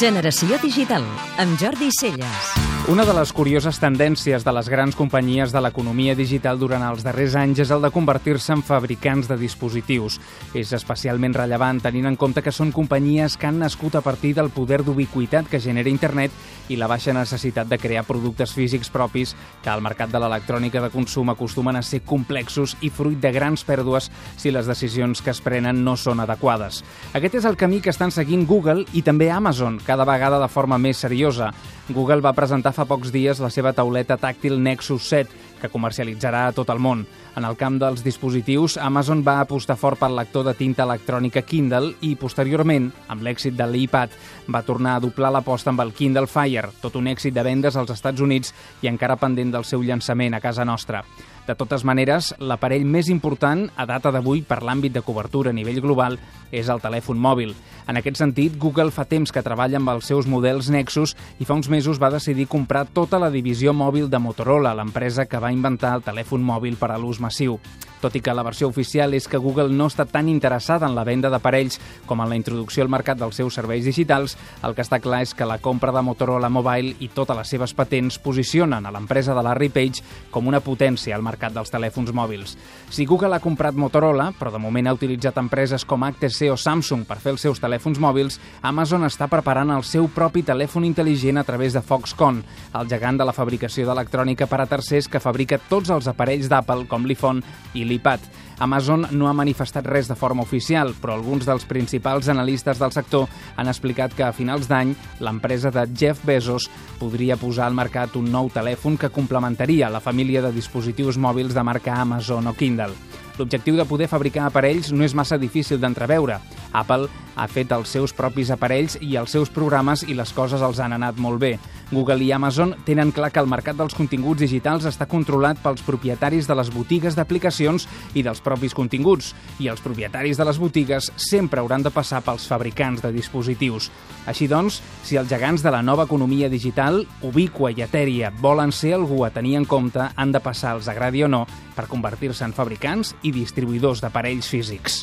Generació Digital, amb Jordi Celles. Una de les curioses tendències de les grans companyies de l'economia digital durant els darrers anys és el de convertir-se en fabricants de dispositius. És especialment rellevant tenint en compte que són companyies que han nascut a partir del poder d'ubiquitat que genera internet i la baixa necessitat de crear productes físics propis que al mercat de l'electrònica de consum acostumen a ser complexos i fruit de grans pèrdues si les decisions que es prenen no són adequades. Aquest és el camí que estan seguint Google i també Amazon, cada vegada de forma més seriosa. Google va presentar fa pocs dies la seva tauleta tàctil Nexus 7, que comercialitzarà a tot el món. En el camp dels dispositius, Amazon va apostar fort pel lector de tinta electrònica Kindle i, posteriorment, amb l'èxit de l'iPad, va tornar a doblar l'aposta amb el Kindle Fire, tot un èxit de vendes als Estats Units i encara pendent del seu llançament a casa nostra. De totes maneres, l'aparell més important a data d'avui per l'àmbit de cobertura a nivell global és el telèfon mòbil. En aquest sentit, Google fa temps que treballa amb els seus models Nexus i fa uns mesos va decidir comprar tota la divisió mòbil de Motorola, l'empresa que va inventar el telèfon mòbil per a l'ús massiu tot i que la versió oficial és que Google no està tan interessada en la venda d'aparells com en la introducció al mercat dels seus serveis digitals, el que està clar és que la compra de Motorola Mobile i totes les seves patents posicionen a l'empresa de Larry Page com una potència al mercat dels telèfons mòbils. Si Google ha comprat Motorola, però de moment ha utilitzat empreses com HTC o Samsung per fer els seus telèfons mòbils, Amazon està preparant el seu propi telèfon intel·ligent a través de Foxconn, el gegant de la fabricació d'electrònica per a tercers que fabrica tots els aparells d'Apple, com l'iPhone i l'iPad. Amazon no ha manifestat res de forma oficial, però alguns dels principals analistes del sector han explicat que a finals d'any l'empresa de Jeff Bezos podria posar al mercat un nou telèfon que complementaria la família de dispositius mòbils de marca Amazon o Kindle. L'objectiu de poder fabricar aparells no és massa difícil d'entreveure. Apple ha fet els seus propis aparells i els seus programes i les coses els han anat molt bé. Google i Amazon tenen clar que el mercat dels continguts digitals està controlat pels propietaris de les botigues d'aplicacions i dels propis continguts, i els propietaris de les botigues sempre hauran de passar pels fabricants de dispositius. Així doncs, si els gegants de la nova economia digital, ubicua i etèria, volen ser algú a tenir en compte, han de passar, els agradi o no, per convertir-se en fabricants i distribuïdors d'aparells físics.